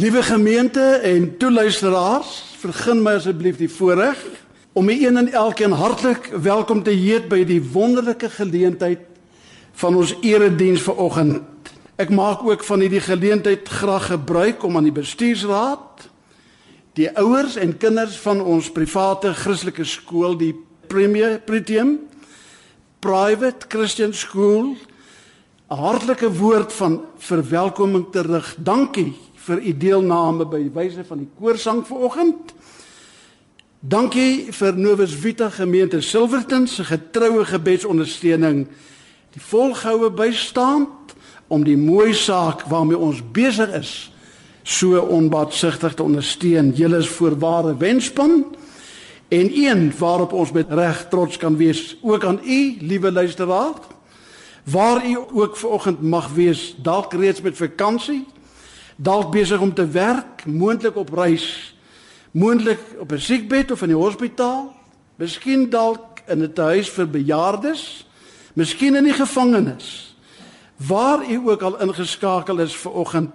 Liewe gemeente en toeluisteraars, vergun my asseblief die voorreg om u een en elkeen hartlik welkom te heet by die wonderlike geleentheid van ons erediens vanoggend. Ek maak ook van hierdie geleentheid graag gebruik om aan die bestuursraad, die ouers en kinders van ons private Christelike skool, die Premier Pretium Private Christian School 'n hartlike woord van verwelkoming terug. Dankie vir u deelname by wyse van die koorsang vanoggend. Dankie vir Novus Vita Gemeente Silverton se getroue gebedsondersteuning, die volgehoue bystand om die mooi saak waarmee ons besig is so onbaatsigtig te ondersteun. Julle is voorware wenspan en een waarop ons met reg trots kan wees, ook aan u, liewe luisteraar, waar u ook vanoggend mag wees, dalk reeds met vakansie dalk besig om te werk, moontlik op reis, moontlik op 'n siekbed of in die hospitaal, miskien dalk in 'n huis vir bejaardes, miskien in die gevangenis. Waar u ook al ingeskakel is ver oggend,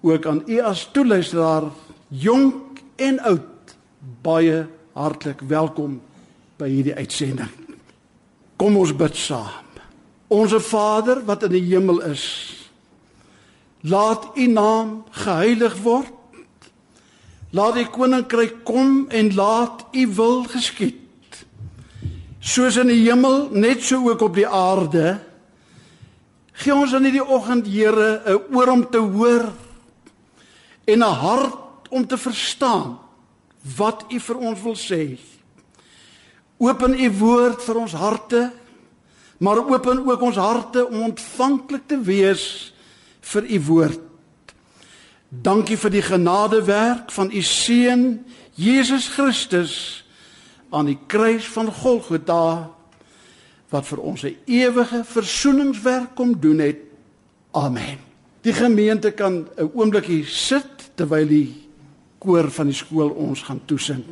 ook aan u as toeluisteraar, jonk en oud, baie hartlik welkom by hierdie uitsending. Kom ons bid saam. Onse Vader wat in die hemel is, Laat U naam geheilig word. Laat U koninkryk kom en laat U wil geskied. Soos in die hemel, net so ook op die aarde. Gee ons in hierdie oggend, Here, 'n oor om te hoor en 'n hart om te verstaan wat U vir ons wil sê. Open U woord vir ons harte, maar open ook ons harte om ontvanklik te wees vir u woord. Dankie vir die genadewerk van u seun Jesus Christus aan die kruis van Golgotha wat vir ons 'n ewige versoeningswerk kom doen het. Amen. Die gemeente kan 'n oombliekie sit terwyl die koor van die skool ons gaan toesing.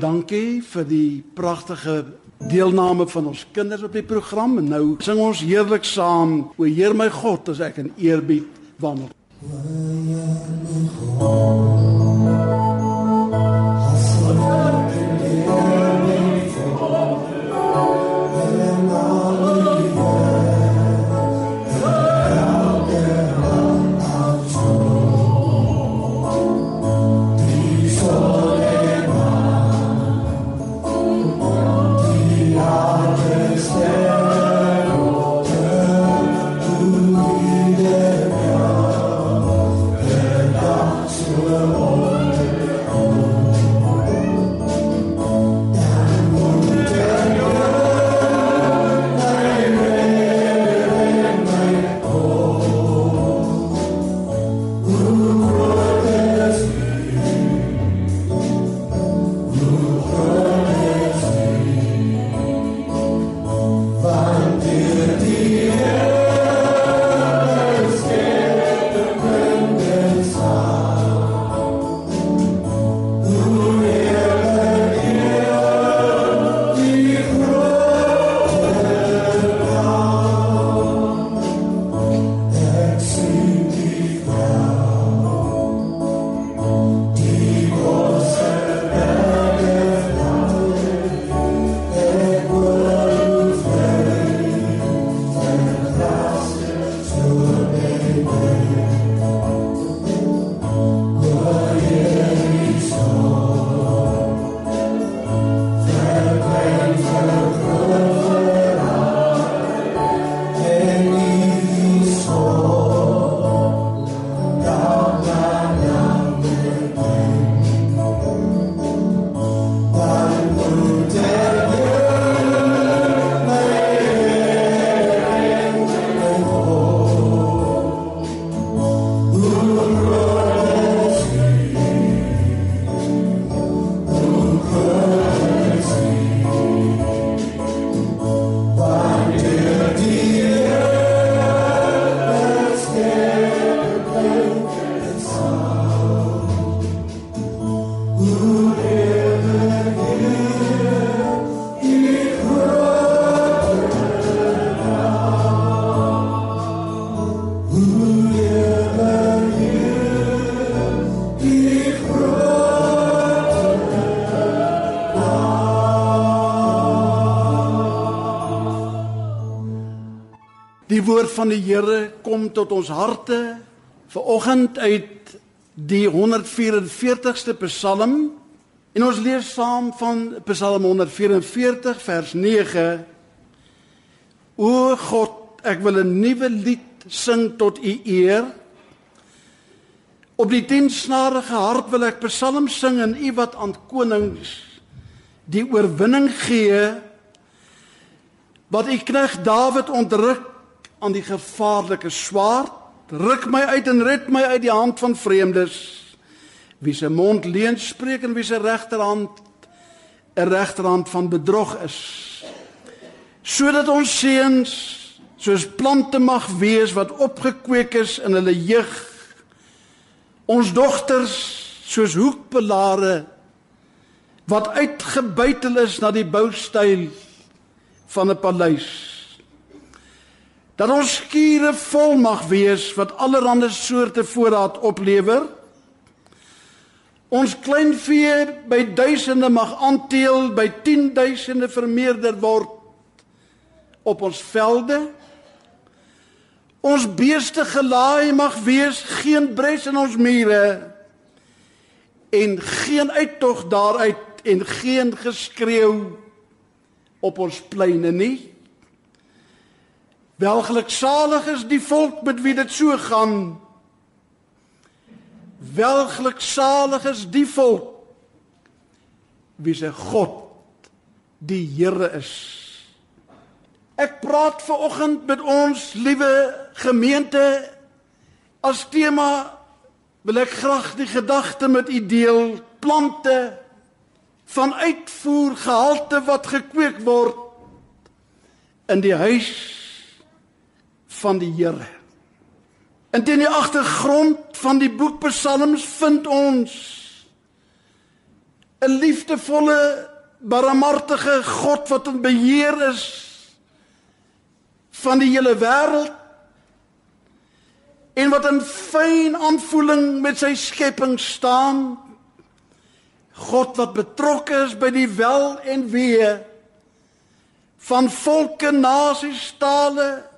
Dankie vir die pragtige deelname van ons kinders op die program en nou sing ons heerlik saam o Heer my God as ek in eerbied wandel. O woord van die Here kom tot ons harte vanoggend uit die 144ste Psalm. En ons lees saam van Psalm 144 vers 9. O God, ek wil 'n nuwe lied sing tot U eer. Op die tiensnarige harp wil ek psalms sing en U wat aan konings die oorwinning gee wat U knegt Dawid ontruk aan die gevaarlike swaard, ruk my uit en red my uit die hand van vreemdes. Wie se mond leuen spreek en wie se regterhand 'n regterhand van bedrog is. Sodat ons seuns soos plante mag wees wat opgekweek is in hulle jeug. Ons dogters soos hoekpilare wat uitgebuitel is na die boustyl van 'n paleis dat ons skure vol mag wees wat allerlei soorte voorraad oplewer. Ons kleinvee by duisende mag aanteel, by 10000de vermeerder word op ons velde. Ons beeste gelaai mag wees, geen bres in ons mure en geen uittog daaruit en geen geskreeu op ons pleine nie. Welgeluksalig is die volk met wie dit so gaan. Welgeluksalig is die volk wie se God die Here is. Ek praat ver oggend met ons liewe gemeente as tema wil ek graag die gedagte met u deel plante van uitvoer gehalte wat gekweek word in die huis van die Here. In die agtergrond van die boek Psalms vind ons 'n liefdevolle, barmhartige God wat in beheer is van die hele wêreld en wat in fyn aanvoeling met sy skepping staan. God wat betrokke is by die wel en wee van volke, nasies, tale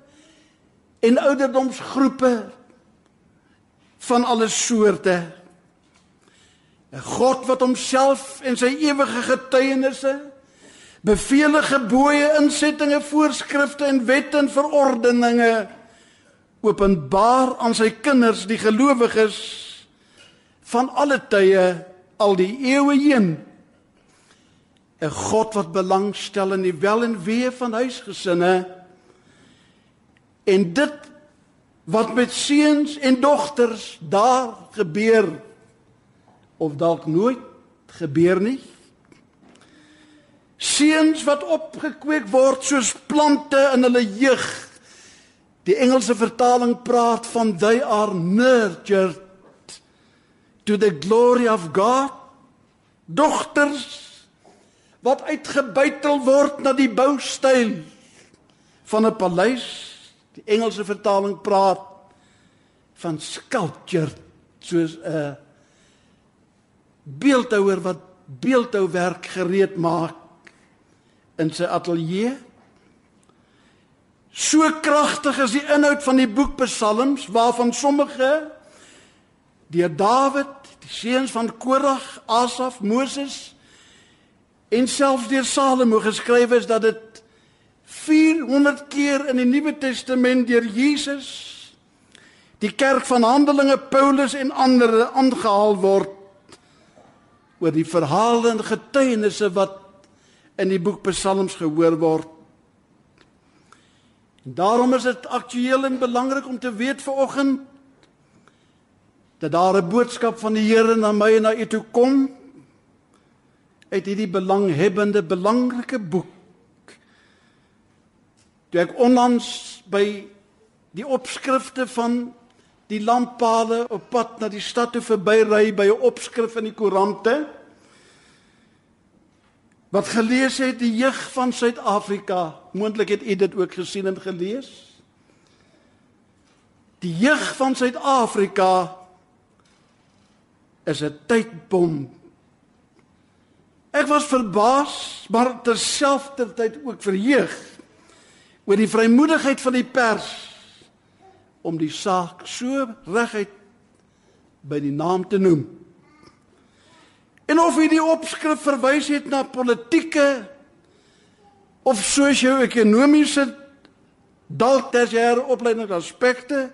en ouderdomsgroepe van alle soorte. 'n God wat homself en sy ewige getuienisse, bevele, gebooie, insettinge, voorskrifte en wette en verordeninge openbaar aan sy kinders, die gelowiges van alle tye, al die eeue heen. 'n God wat belangstel in die wel en wee van huisgesinne en dit wat met seuns en dogters daar gebeur of dalk nooit gebeur nie. Seuns wat opgekweek word soos plante in hulle jeug. Die Engelse vertaling praat van they are nurtured to the glory of God. Dogters wat uitgebuitel word na die boustyl van 'n paleis. Die Engelse vertaling praat van sculpture soos 'n beeldhouer wat beeldhouwerk gereed maak in sy ateljee. So kragtig is die inhoud van die boek Psalms waarvan sommige deur Dawid, die seuns van Korag, Asaf, Moses en selfs deur Salomo geskryf is dat dit 400 keer in die Nuwe Testament deur Jesus die kerk van Handelinge Paulus en ander aangehaal word oor die verhale en getuienisse wat in die boek Psalms gehoor word. En daarom is dit aktueel en belangrik om te weet vanoggend dat daar 'n boodskap van die Here na my en na u toe kom uit hierdie belanghebbende belangrike boek. Toe ek onlangs by die opskrifte van die lamppale op pad na die stad toe verbyry by 'n opskrif in die koerante wat gelees het die jeug van Suid-Afrika. Moontlik het u dit ook gesien en gelees. Die jeug van Suid-Afrika is 'n tydbom. Ek was verbaas, maar terselfdertyd ook verheug oor die vrymoedigheid van die pers om die saak so reguit by die naam te noem. En of hy die opskrif verwys het na politieke of sosio-ekonomiese dalk tersiêre opleidingsaspekte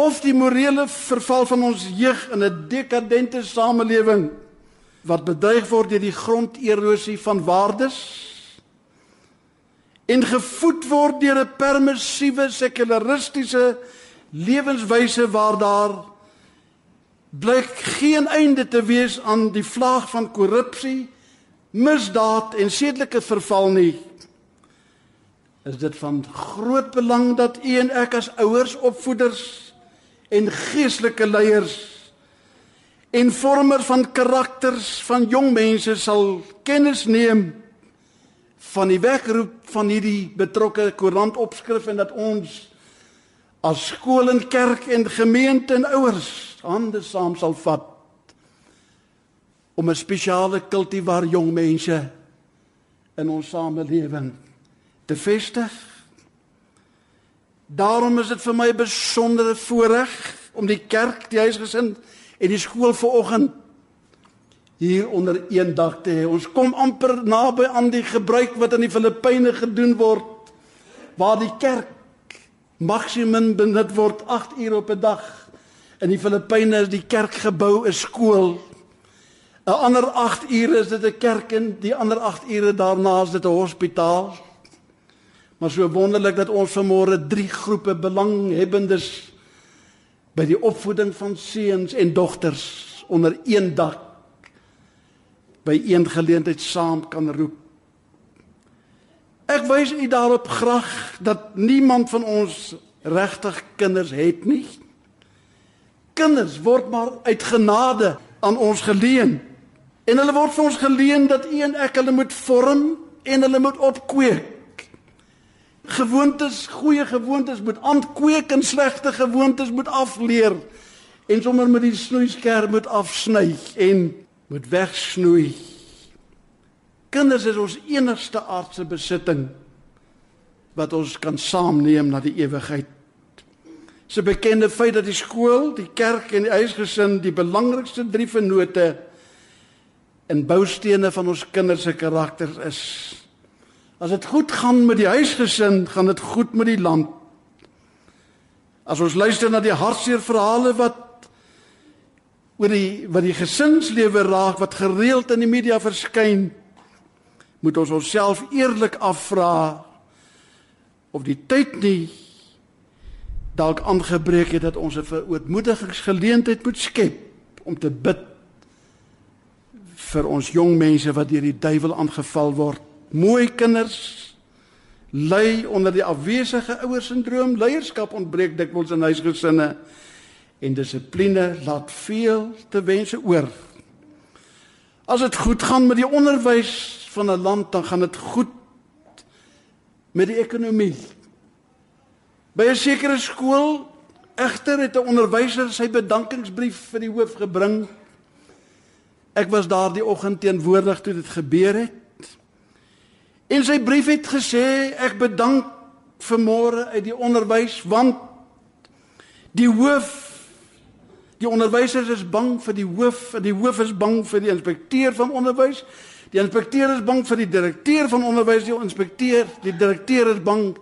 of die morele verval van ons jeug in 'n dekadente samelewing wat bedreig word deur die gronderosie van waardes en gevoed word deur 'n permissiewe sekularistiese lewenswyse waar daar blyk geen einde te wees aan die vlaag van korrupsie, misdaad en sedelike verval nie. Is dit van groot belang dat u en ek as ouers, opvoeders en geestelike leiers en vormer van karakters van jong mense sal kennis neem van die wegroep van hierdie betrokke koerantopskrif en dat ons as skool en kerk en gemeente en ouers hande saam sal vat om 'n spesiale kultivar jong mense in ons samelewing te vestig. Daarom is dit vir my 'n besondere voorreg om die kerk, die huisgesin en die skool vanoggend hier onder een dak te hê. Ons kom amper naby aan die gebruik wat in die Filippyne gedoen word waar die kerk maksimum benut word 8 ure op 'n dag In die Filippyne is die kerkgebou 'n skool. 'n Ander 8 ure is dit 'n kerk en die ander 8 ure daarna is dit 'n hospitaal. Maar so wonderlik dat ons vanmôre drie groepe belanghebbendes by die opvoeding van seuns en dogters onder een dak by een geleentheid saam kan roep. Ek wys u daarop graag dat niemand van ons regtig kinders het nie kinders word maar uit genade aan ons geleen En hulle word vir ons geleen dat U en ek hulle moet vorm en hulle moet opkweek. Gewoontes, goeie gewoontes moet aankweek en slegte gewoontes moet afleer en sommer met die snoeiskerm moet afsny en moet wegsnoei. Kinders is ons enigste aardse besitting wat ons kan saamneem na die ewigheid. 'n bekende feit dat die skool, die kerk en die huisgesin die belangrikste drie vennote in boustene van ons kinders se karakters is. As dit goed gaan met die huisgesin, gaan dit goed met die land. As ons luister na die hartseer verhale wat oor die wat die gesinslewe raak wat gereeld in die media verskyn, moet ons onsself eerlik afvra of die tyd nie dalk aangebreek het dat ons 'n verootmoedigingsgeleentheid moet skep om te bid vir ons jong mense wat deur die duiwel aangeval word. Mooi kinders ly onder die afwesige ouers sindroom, leierskap ontbreek dikwels in huisgesinne en dissipline laat veel te wense oor. As dit goed gaan met die onderwys van 'n land, dan gaan dit goed met die ekonomie. By 'n sekere skool egter het 'n onderwyser sy bedankingsbrief vir die hoof gebring. Ek was daardie oggend teenwoordig toe dit gebeur het. En sy brief het gesê ek bedank vanmôre uit die onderwys want die hoof Die onderwysers is bang vir die hoof, die hoof is bang vir die inspekteur van onderwys. Die inspekteur is bang vir die direkteur van onderwys, die inspekteur, die direkteur is bang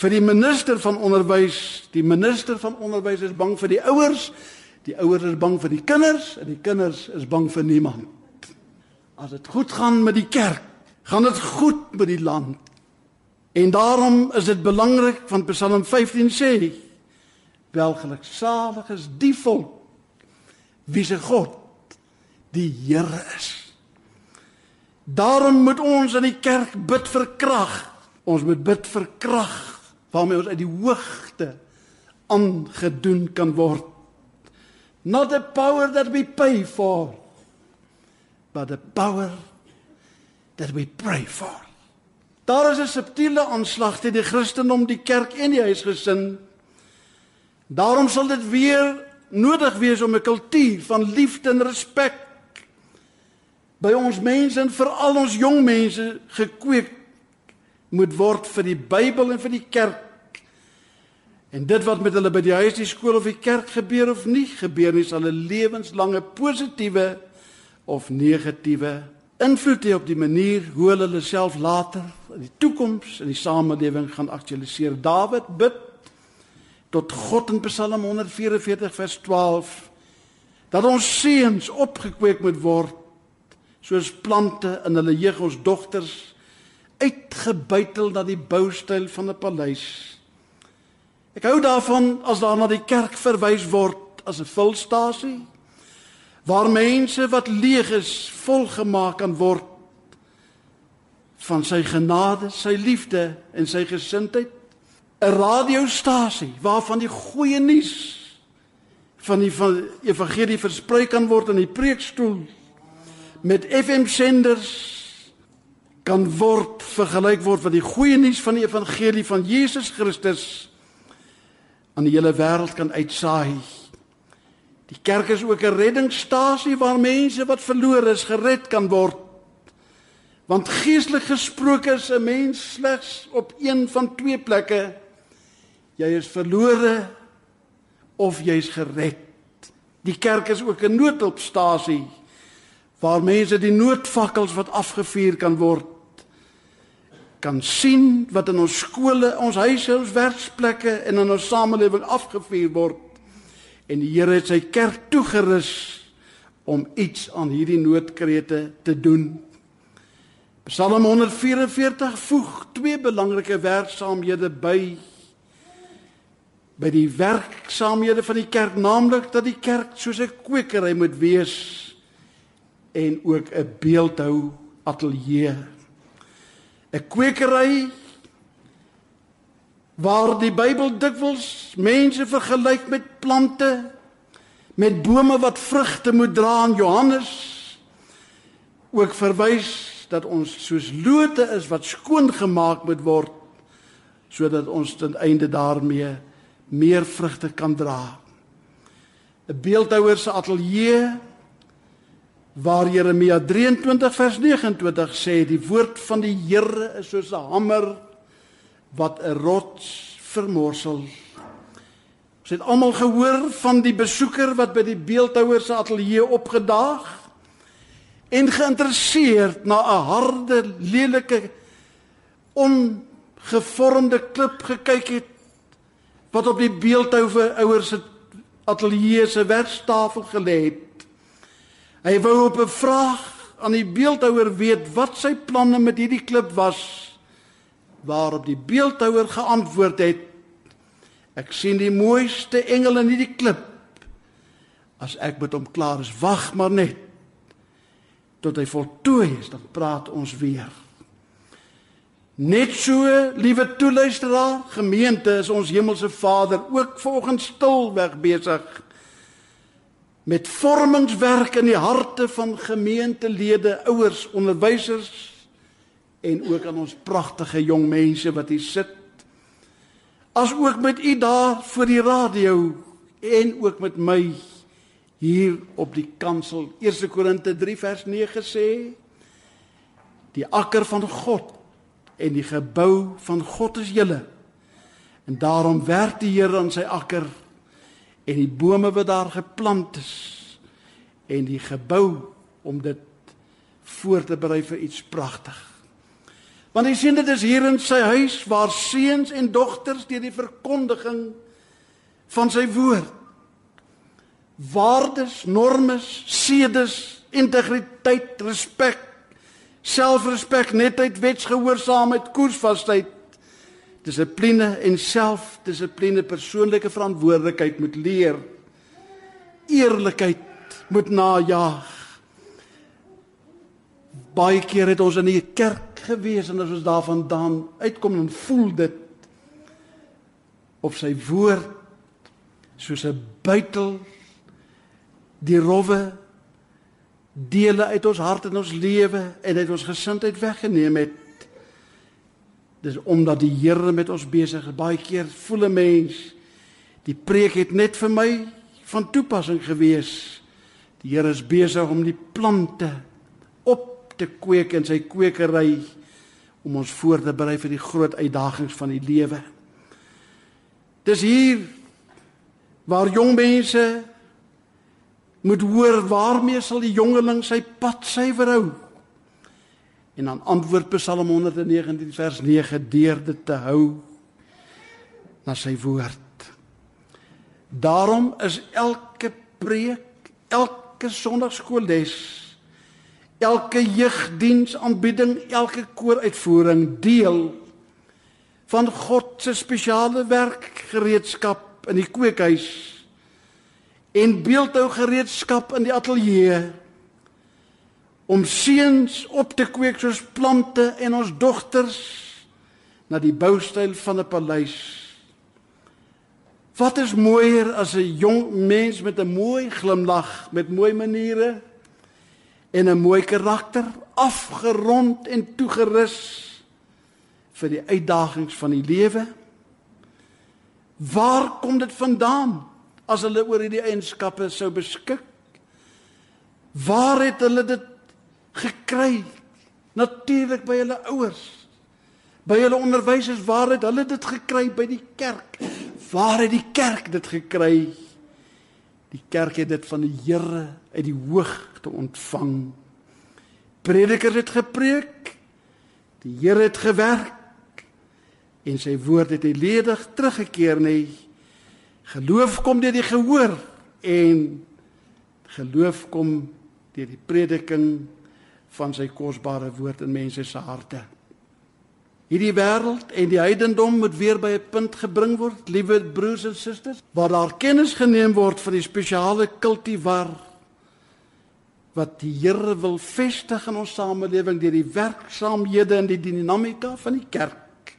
vir die minister van onderwys, die minister van onderwys is bang vir die ouers, die ouers is bang vir die kinders en die kinders is bang vir niemand. As dit goed gaan met die kerk, gaan dit goed met die land. En daarom is dit belangrik want Psalm 15 sê: Welgeluksalig is die volk wie se God die Here is. Daarom moet ons in die kerk bid vir krag. Ons moet bid vir krag waarmee ons uit die hoogte aangedoen kan word. Not a power that we pay for, but a power that we pray for. Daar is 'n subtiele aanslag teen die Christendom, die kerk en die huisgesin. Daarom sal dit weer nodig wees om 'n kultuur van liefde en respek by ons mense en veral ons jong mense gekweek moet word vir die Bybel en vir die kerk. En dit wat met hulle by die huis, die skool of die kerk gebeur of nie gebeur nie, sal 'n lewenslange positiewe of negatiewe invloed hê op die manier hoe hulle self later in die toekoms in die samelewing gaan aktualiseer. Dawid bid tot God in Psalm 144 vers 12 dat ons seuns opgekweek moet word soos plante in hulle jeug ons dogters uitgebuitel na die boustyl van 'n paleis. Ek hou daarvan as daar na die kerk verwys word as 'n vulstasie waar mense wat leeg is volgemaak kan word van sy genade, sy liefde en sy gesindheid 'n radiostasie waarvan die goeie nuus van die van evangelie versprei kan word in die preekstoel met FM senders kan word vergelyk word wat die goeie nuus van die evangelie van Jesus Christus aan die hele wêreld kan uitsaai. Die kerk is ook 'n reddingsstasie waar mense wat verlore is gered kan word. Want geestelik gesproke is 'n mens slegs op een van twee plekke Jy is verlore of jy's gered. Die kerk is ook 'n noodhulpstasie waar mense die noodvakkels wat afgevuur kan word kan sien wat in ons skole, ons huise, ons werksplekke en in ons samelewing afgevuur word. En die Here het sy kerk toegerus om iets aan hierdie noodkrete te doen. Psalm 144 voeg twee belangrike werksaamhede by by die werksaamhede van die kerk, naamlik dat die kerk soos 'n kwekery moet wees en ook 'n beeldhou ateljee. 'n Kwekery waar die Bybel dikwels mense vergelyk met plante, met bome wat vrugte moet dra aan Johannes ook verwys dat ons soos lote is wat skoon gemaak moet word sodat ons ten einde daarmee meer vrugte kan dra. 'n Beeldhouer se ateljee waar Jeremia 23 vers 29 sê die woord van die Here is soos 'n hamer wat 'n rots vermorsel. Ons het almal gehoor van die besoeker wat by die beeldhouer se ateljee opgedaag en geïnteresseerd na 'n harde, lelike, ongevormde klip gekyk het wat op die beeldhouer se ateljee se werktafel gelê het. Hy wou op 'n vraag aan die beeldhouer weet wat sy planne met hierdie klip was waarop die beeldhouer geantwoord het ek sien die mooiste engel in hierdie klip as ek met hom klaar is wag maar net tot hy voltooi is, dan praat ons weer. Net so, liewe toeluisteraar, gemeente is ons hemelse Vader ook volgens stilweg besig met vormingswerk in die harte van gemeentelede, ouers, onderwysers en ook aan ons pragtige jong mense wat hier sit. As ook met u daar voor die radio en ook met my hier op die kansel 1 Korinte 3 vers 9 sê die akker van God en die gebou van God is julle. En daarom werk die Here aan sy akker en die bome wat daar geplant is en die gebou om dit voor te berei vir iets pragtig. Want hy sien dit is hier in sy huis waar seuns en dogters deur die verkondiging van sy woord waardes, normes, sedes, integriteit, respek, selfrespek, netheid, wetsgehoorsaamheid, koersvasheid, dissipline en selfdissipline, persoonlike verantwoordelikheid moet leer. Eerlikheid moet najag. Baie keer het ons in die kerk gewees en as ons daarvandaan uitkom en voel dit of sy woord soos 'n buitel die rowwe dele uit ons hart en ons lewe en uit ons gesindheid weggeneem het. Dis omdat die Here met ons besig is. Baie keer voel 'n mens die preek het net vir my van toepassing gewees. Die Here is besig om die plante op te kweek in sy kwekery om ons voor te berei vir die groot uitdagings van die lewe. Dis hier waar jong mense moet hoor waarmee sal die jongeling sy pad suiwer hou. En dan antwoord Psalm 119 vers 9 deur dit te hou na sy woord. Daarom is elke preek, elke sonnaarskoolles, elke jeugdiens aanbieding, elke kooruitvoering deel van God se spesiale werkgereedskap in die kweekhuis en beeldhou gereedskap in die ateljee om seuns op te kweek soos plante en ons dogters na die boustyl van 'n paleis. Wat is mooier as 'n jong mens met 'n mooi glimlag, met mooi maniere en 'n mooi karakter, afgerond en toegerus vir die uitdagings van die lewe? Waar kom dit vandaan? As hulle oor hierdie eienskappe sou beskik? Waar het hulle dit gekry? Natuurlik by hulle ouers. By hulle onderwysers, waar het hulle dit gekry by die kerk? Waar het die kerk dit gekry? Die kerk het dit van die Here uit die hoogte ontvang. Predikers het gepreek. Die Here het gewerk en sy woord het ledig teruggekeer nê Geloof kom deur die gehoor en geloof kom deur die prediking van sy kosbare woord in mense se harte. Hierdie wêreld en die heidendom moet weer by 'n punt gebring word, liewe broers en susters, waar daar kennis geneem word van die spesiale kultivar wat die Here wil vestig in ons samelewing deur die werksaamhede en die dinamika van die kerk.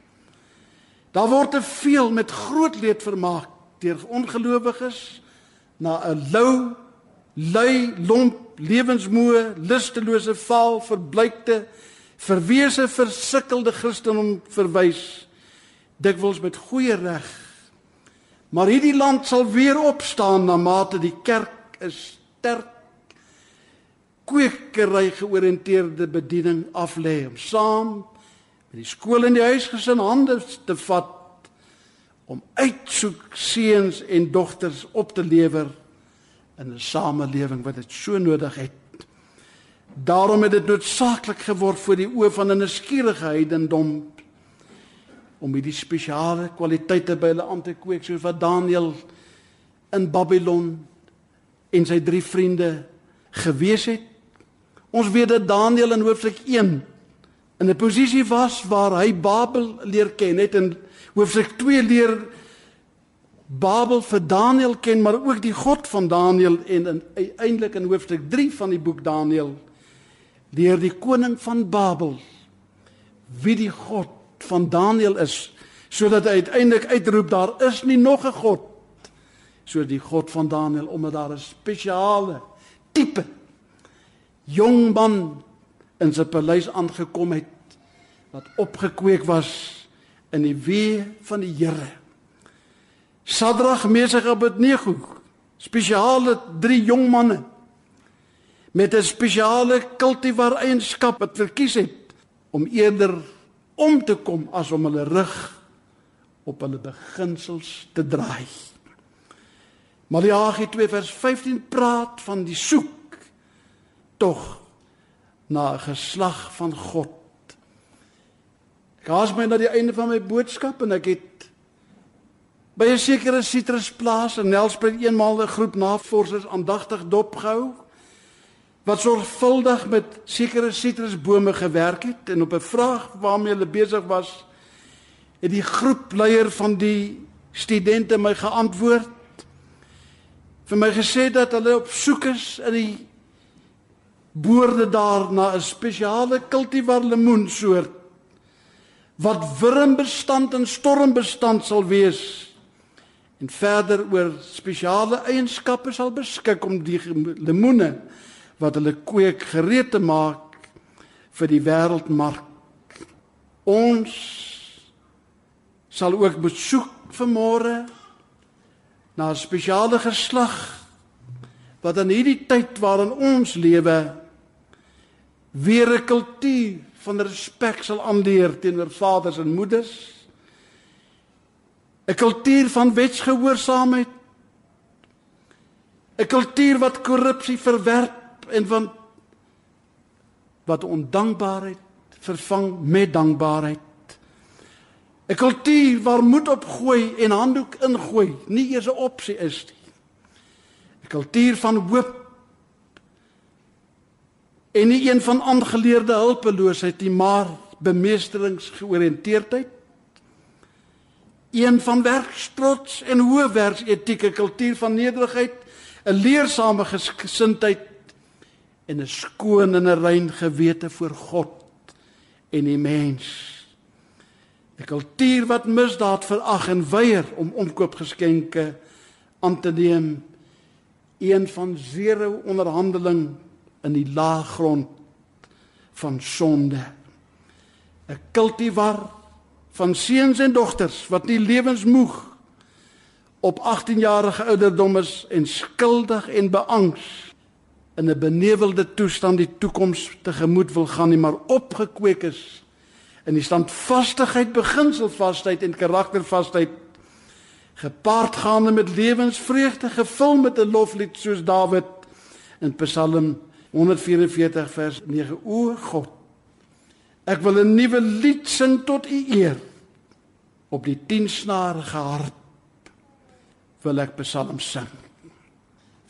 Daar word te veel met groot leed vermaak deur ongelowiges na 'n lou, lui, lomp lewensmoe, lustelose, vaal, verbleikte, verwese, versukkelde Christendom verwys dikwels met goeie reg. Maar hierdie land sal weer opstaan na mate die kerk 'n sterk kwekery georiënteerde bediening aflê om saam met die skool en die huisgesin hande te vat om uitsoek seuns en dogters op te lewer in 'n samelewing wat dit so nodig het. Daarom het dit noodsaaklik geword vir die oë van 'n nuuskierige heidendom om hierdie spesiale kwaliteite by hulle aan te kweek soos wat Daniël in Babylon en sy drie vriende gewees het. Ons weet dat Daniël in hoofstuk 1 in 'n posisie was waar hy Babel leer ken het en hoofstuk 2 leer Babel vir Daniël ken maar ook die God van Daniël en in uiteindelik in hoofstuk 3 van die boek Daniël leer die koning van Babel wie die God van Daniël is sodat hy uiteindelik uitroep daar is nie nog 'n god so die god van Daniël omdat daar 'n spesiale tipe jong man in sy paleis aangekom het wat opgekweek was in die wee van die Here Sadrag Mesach Abednego spesiale drie jong manne met 'n spesiale kultivar eienskap wat verkies het om eerder om te kom as om hulle rug op hulle beginsels te draai. Maleagi 2 vers 15 praat van die soek tog na 'n geslag van God. Ek haas my na die einde van my boodskap en ek het by 'n sekere sitrusplaas in Nelspruit eenmaal 'n groep navorsers aandagtig dopgehou wat sorgvuldig met sekere sitrusbome gewerk het en op 'n vraag waarmee hulle besig was het die groepleier van die studente my geantwoord vir my gesê dat hulle op soek is in die boorde daar na 'n spesiale kultivar lemoensoort wat wurmbestand en stormbestand sal wees en verder oor spesiale eienskappe sal beskik om die lemoene wat hulle kweek gereed te maak vir die wêreldmark. Ons sal ook besoek vanmôre na 'n spesiale geslag wat in hierdie tyd waarin ons lewe weer 'n kultuur van respek sal aanleer teenoor vaders en moeders. 'n kultuur van wetsgehoorsaamheid. 'n kultuur wat korrupsie verwerp en van wat ondankbaarheid vervang met dankbaarheid. 'n Kultuur waar moed opgooi en handdoek ingooi nie eers 'n opsie is nie. 'n Kultuur van hoop en nie een van aangeleerde hulpeloosheid nie, maar bemeesteringsgeoriënteerdheid. Een van werkstrots en hoë werksetieke kultuur van nederigheid, 'n leersame gesindheid en 'n skoon en 'n rein gewete voor God en die mens. 'n Kultuur wat misdaad verag en weier om omkoopgeskenke aan te neem. Een van zero onderhandeling in die laaggrond van sonde. 'n Kultivar van seuns en dogters wat nie lewensmoeg op 18 jarige ouderdom is en skuldig en beangs in 'n benevelde toestand die toekoms tegemoet wil gaan nie maar opgekweek is in die standvastigheid beginselvasheid en karaktervasheid gepaard gaande met lewensvreugde gevul met 'n loflied soos Dawid in Psalm 144 vers 9 o God ek wil 'n nuwe lied sing tot u eer op die 10 snarige hart wil ek psalm sing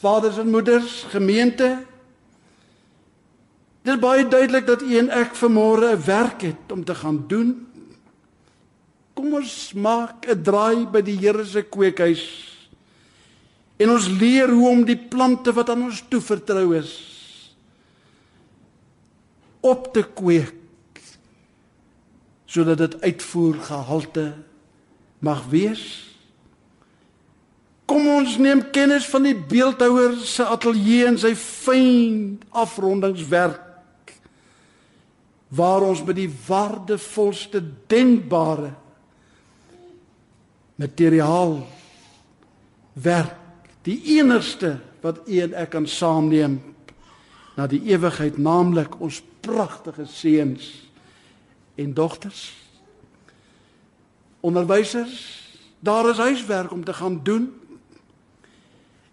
vaders en moeders, gemeente. Dit is baie duidelik dat u en ek vanmôre 'n werk het om te gaan doen. Kom ons maak 'n draai by die Here se kweekhuis. En ons leer hoe om die plante wat aan ons toevertrou is op te kweek sodat dit uitvoer gehalte mag wees. Kom ons neem kennis van die beeldhouer se ateljee en sy fyn afrondingswerk waar ons by die waardevolste denkbare materiaal werk. Die enigste wat u en ek kan saamneem na die ewigheid naamlik ons pragtige seuns en dogters onderwysers daar is huiswerk om te gaan doen.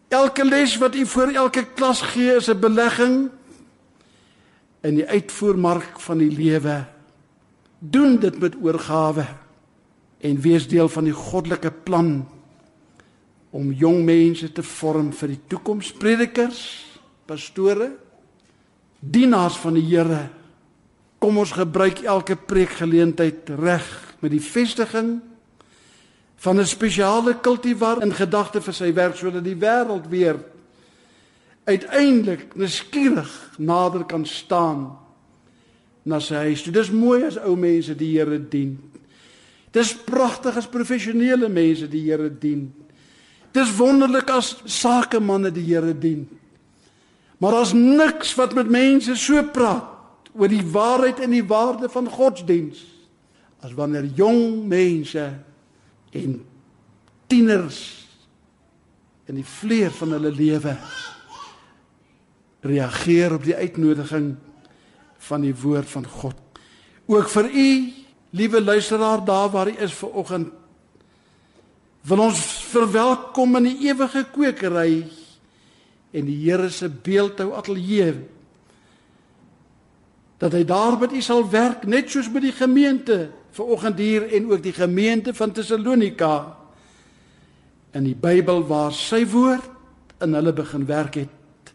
Elke les wat u vir elke klas gee is 'n belegging in die uitvoermark van die lewe. Doen dit met oorgawe en wees deel van die goddelike plan om jong mense te vorm vir die toekoms predikers pastore dienaars van die Here kom ons gebruik elke preekgeleentheid reg met die vestiging van 'n spesiale kultivar in gedagte vir sy werk sodat die wêreld weer uiteindelik nuuskierig nader kan staan na sy huis. Dit is mooi as ou mense die Here dien. Dis pragtig as professionele mense die Here dien. Dis wonderlik as sakemanne die Here dien. Maar daar's niks wat met mense so praat oor die waarheid en die waarde van godsdiens as wanneer jong mense en tieners in die vleur van hulle lewe reageer op die uitnodiging van die woord van God. Ook vir u, liewe luisteraar, daar waar u is ver oggend, wil ons verwelkom in die ewige kwekery en die Here se beeldhou ateljee. Dat hy daar met u sal werk net soos by die gemeente ver oggend hier en ook die gemeente van Tessalonika in die Bybel waar sy woord in hulle begin werk het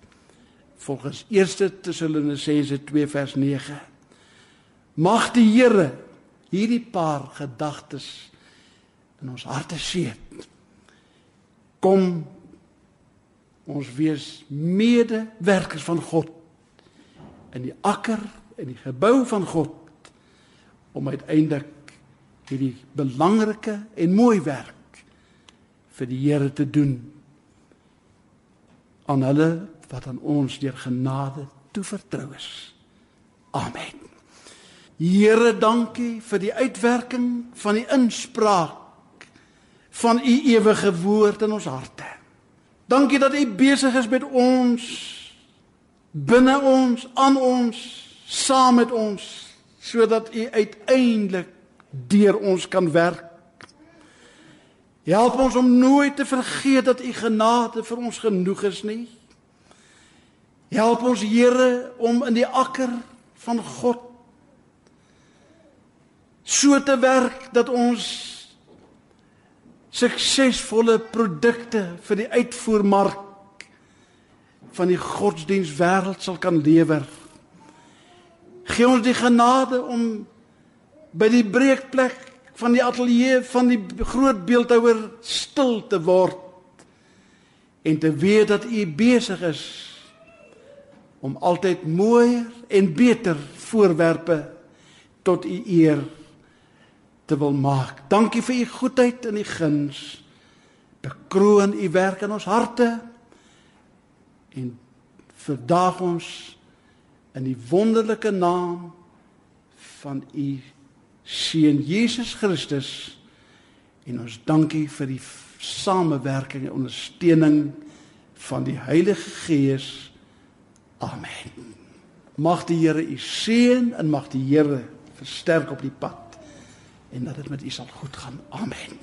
volgens 1 Tessalonisense 2 vers 9. Mag die Here hierdie paar gedagtes in ons harte seet. Kom ons wees medewerkers van God in die akker en die gebou van God om uiteindelik hierdie belangrike en mooi werk vir die Here te doen aan hulle wat aan ons deur genade toevertrou is. Amen. Here, dankie vir die uitwerking van die inspraak van u ewige woord in ons harte. Dankie dat u besig is met ons binne ons, aan ons, saam met ons sodat u uiteindelik deur ons kan werk. Help ons om nooit te vergeet dat u genade vir ons genoeg is nie. Help ons Here om in die akker van God so te werk dat ons suksesvolle produkte vir die uitvoermark van die godsdienstwêreld sal kan lewer. Gee ons die genade om by die breekplek van die ateljee van die groot beeldhouer stil te word en te weet dat u besig is om altyd mooier en beter voorwerpe tot u eer te wil maak. Dankie vir u goedheid en u guns. Bekroon u werk in ons harte en verdaag ons in die wonderlike naam van u seun Jesus Christus en ons dankie vir die samewerking en ondersteuning van die Heilige Gees Amen. Mag die Here u seën en mag die Here versterk op die pad en dat dit met u sal goed gaan. Amen.